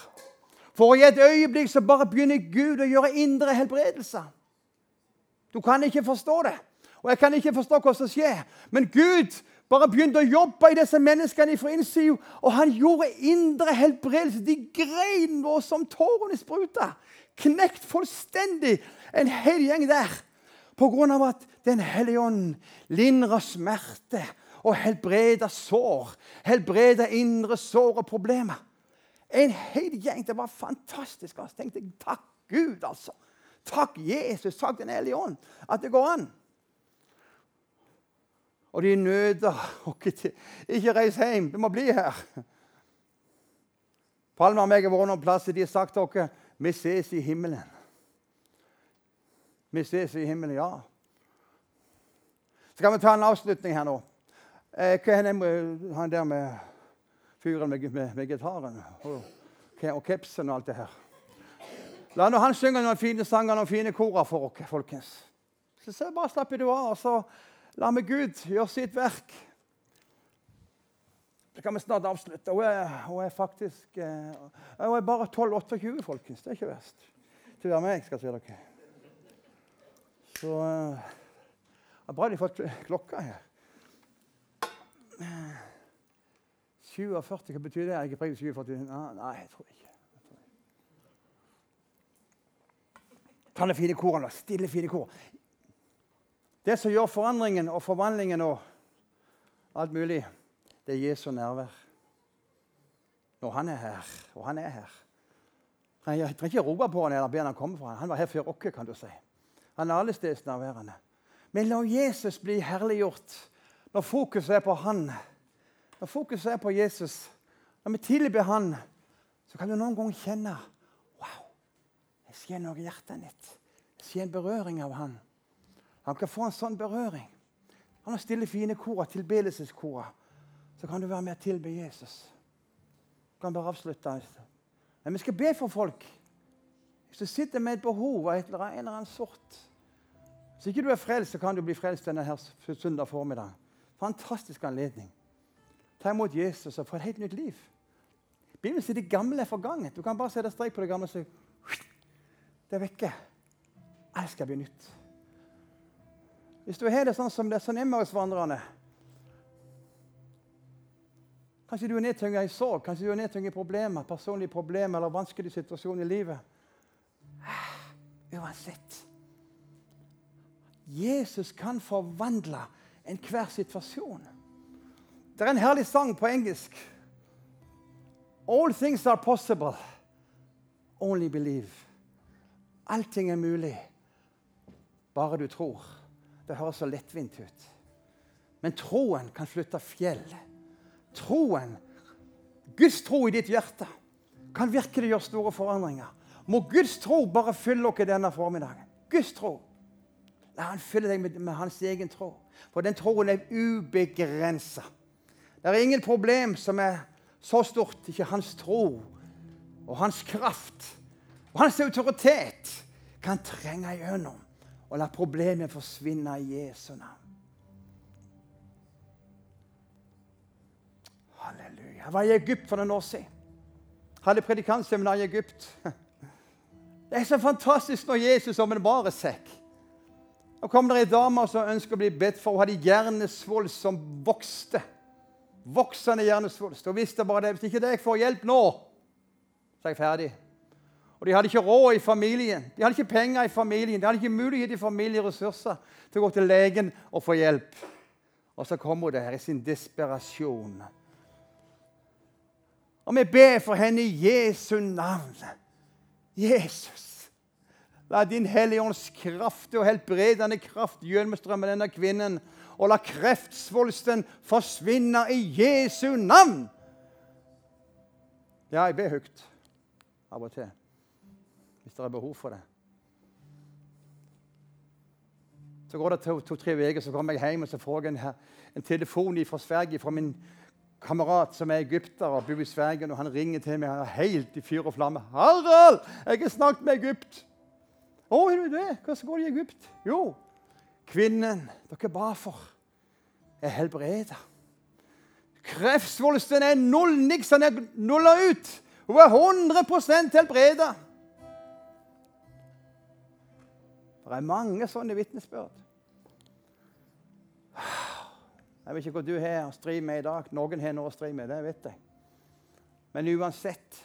For i et øyeblikk så bare begynner Gud å gjøre indre helbredelser. Du kan ikke forstå det. Og jeg kan ikke forstå hva som skjer. Men Gud bare begynte å jobbe i disse menneskene fra innsida. Og han gjorde indre helbredelse. De grein nå som tårene spruta. Knekt fullstendig en hel gjeng der. Av at Den hellige ånd lindrer smerte og helbreder sår. Helbreder indre sår og problemer. En hel gjeng. Det var fantastisk. Altså. tenkte jeg, Takk Gud, altså. Takk Jesus, takk Den hellige ånd, at det går an. Og de nøter ikke, ikke reis hjem, du må bli her. Palme og meg har vært noen plasser de har sagt til dere vi ses i himmelen. Vi ses i himmelen, ja. Skal vi ta en avslutning her nå? Eh, hva er det han der med fyren med, med, med gitaren og, og kepsen og alt det her? La nå han synge noen fine sanger og fine korer for oss, folkens. Så, så bare slapper du av, og så la vi Gud gjøre sitt verk. Det kan vi snart avslutte. Hun er, hun er faktisk eh, Hun er bare 12-28, folkens. Det er ikke verst. Til å være skal jeg si dere. Så uh, Bra de har fått klokka her. 47, hva betyr det? Jeg har ikke preget 47. Nei, jeg tror ikke. Ta det fine koret, da. Stille, fine kor. Det som gjør forandringen og forvandlingen og alt mulig, det er Jesu nærvær. Når han er her, og han er her. Jeg trenger ikke rope på han eller be han komme fra. Han var her før oss, kan du si. Han er allestedsnærværende. Men la Jesus bli herliggjort når fokuset er på han. Når fokuset er på Jesus, når vi tilber han, så kan du noen ganger kjenne Wow, det skjer noe i hjertet ditt. Det skjer en berøring av han. Han kan få en sånn berøring. Han har stille fine kor, tilbedelseskor. Så kan du være med og tilbe Jesus. Du kan bare avslutte. Men vi skal be for folk. Hvis du sitter med et behov av en eller annen sort Hvis ikke du er frelst, så kan du bli frelst denne her søndag formiddag. Fantastisk anledning. Ta imot Jesus og få et helt nytt liv. Bibelen sier det gamle er forganget. Du kan bare sette strek på det gamle og si det er vekke. Alt skal bli nytt. Hvis du har det sånn som det er sånn Emmaus-vandrerne Kanskje du er nedtynga i sorg, kanskje du er nedtynga i problemer, personlige problemer eller vanskelige situasjoner i livet. Uansett. Jesus kan forvandle enhver situasjon. Det er en herlig sang på engelsk. All things are possible. Only believe. Allting er mulig, bare du tror. Det høres så lettvint ut. Men troen kan flytte fjell. Troen, Guds tro i ditt hjerte, kan virkelig gjøre store forandringer. Må Guds tro bare fylle dere denne formiddagen. Guds tro. La han fylle deg med, med hans egen tro. For den troen er ubegrensa. Det er ingen problem som er så stort, ikke hans tro og hans kraft og hans autoritet kan trenge igjennom og la problemet forsvinne i Jesu navn. Jeg var i Egypt for noen år siden. Hadde predikantseminar i Egypt. Det er så fantastisk når Jesus åpenbarer seg. Nå kom det ei dame som ønsker å bli bedt for. Hun hadde hjernesvulst som vokste. Voksende hjernesvulst. Hun visste bare det. Hvis ikke jeg får hjelp nå, så er jeg ferdig. Og De hadde ikke råd i familien. De hadde ikke penger i familien. De hadde ikke mulighet i familieressurser til å gå til legen og få hjelp. Og så kom hun der i sin desperasjon. Og vi ber for henne i Jesu navn. Jesus. La din Helligånds kraft og helbredende kraft gjennomstrømme denne kvinnen. Og la kreftsvulsten forsvinne i Jesu navn. Ja, jeg ber høyt av og til hvis det er behov for det. Så går det to-tre to, uker, så kommer jeg hjem og så får jeg en, en telefon fra Sverige fra min kamerat som er egypter og bor i Sverige. og Han ringer til meg han er helt i fyr og flamme. 'Harald, jeg har snakket med Egypt.' 'Å, er du det? Hvordan går det i Egypt?' 'Jo, kvinnen dere ba for, er helbreda.' Kreftsvulsten er null, niks, han er nulla ut. Hun er 100 helbreda. Det er mange sånne vitnesbyrd. Jeg vet ikke hva du har å stri med i dag. Noen har noe å stri med, det vet jeg. Men uansett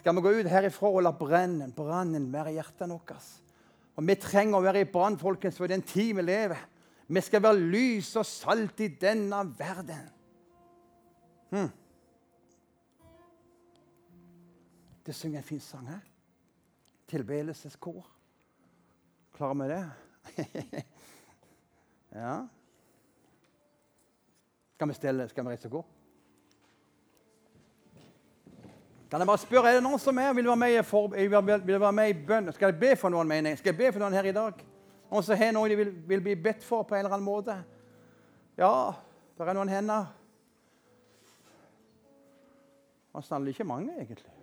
skal vi gå ut herifra og la brennen, brannen være i hjertene våre. Og vi trenger å være i brann, folkens, for den tid vi lever. Vi skal være lys og salt i denne verden. Hmm. Det synger en fin sang her. Tilbedelseskor. Klarer vi det? ja. Skal vi stille? Skal vi reise og gå? Kan jeg bare spørre, Er det noen som er, vil være med i, for, vil, være med i bønn? Skal jeg be for noen, mener jeg? Skal jeg be for noen her i dag? Noen som har noe de vil, vil, bli bedt for på en eller annen måte? Ja, det er noen hender. Det er ikke mange, egentlig.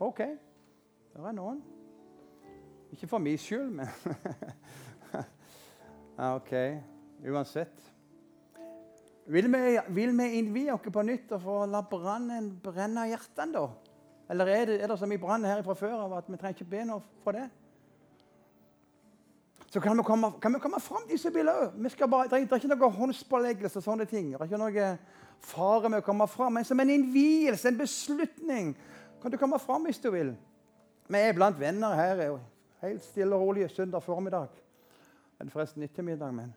OK, det er noen. Ikke for min skyld, men OK. Uansett. Vil vi, vil vi innvie oss på nytt og få la brannen brenne hjertene, da? Eller er det, er det så mye brann her fra før av at vi trenger ikke be noe for det? Så kan vi komme, kan vi komme fram, de som òg. Det er ikke noe håndspåleggelse og sånne ting. Det er ikke noe fare med å komme fram. Men som en innvielse, en beslutning, kan du komme fram hvis du vil. Vi er blant venner her. Helt stille og rolig søndag formiddag. Det er forresten ettermiddag, men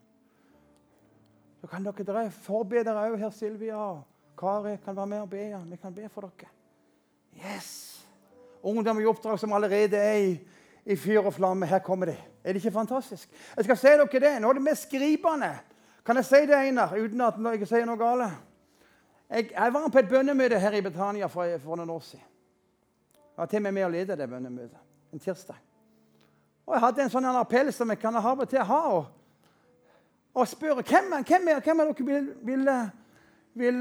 så kan dere, dere forbedere òg her, Silvia og Kari kan være med og be. Ja. Vi kan be for dere. Yes! Ungdom i oppdrag som allerede er i, i fyr og flamme. Her kommer de. Er det ikke fantastisk? Jeg skal si dere det. Nå er det mest gripende. Kan jeg si det, Einar, uten at jeg sier noe galt? Jeg, jeg, var på et bønnemøte her i Betania for, for noen år siden. Jeg var til og med med å lede det bønnemøtet en tirsdag. Og Jeg hadde en sånn appell som jeg kan av og til ha. Og, og spørre hvem, hvem, er, hvem er dere vil, vil, vil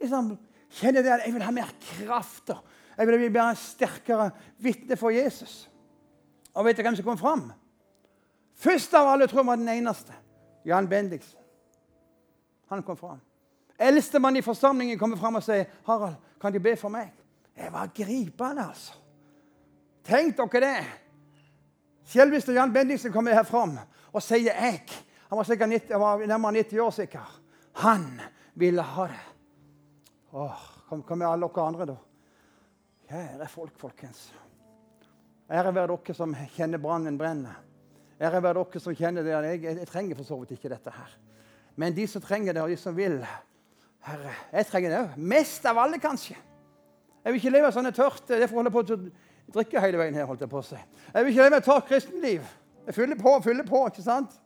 liksom, kjenne det at jeg vil ha mer kraft. Jeg vil bli en sterkere vitne for Jesus. Og vet du hvem som kom fram? Først av alle tror jeg var den eneste. Jan Bendiksen. Han kom fram. Eldstemann i forsamlingen kommer fram og sier, 'Harald, kan de be for meg?' Det var gripende, altså. Tenk dere det. Selveste Jan Bendiksen kommer her fram og sier 'jeg'. Han var sikkert 90, han var nærmere 90 år sikkert. Han ville ha det. Åh, kom med alle dere andre, da. Kjære folk, folkens. Ære være dere som kjenner brannen brenne. Ære være dere som kjenner det. Jeg, jeg, trenger for så vidt ikke dette her. Men de som trenger det, og de som vil Herre, jeg trenger det òg. Mest av alle, kanskje. Jeg vil ikke leve sånn tørt. Derfor holder jeg på å drikke hele veien her. holdt Jeg på å si. Jeg vil ikke leve et tørt kristenliv. Jeg fyller på og fyller på. ikke sant?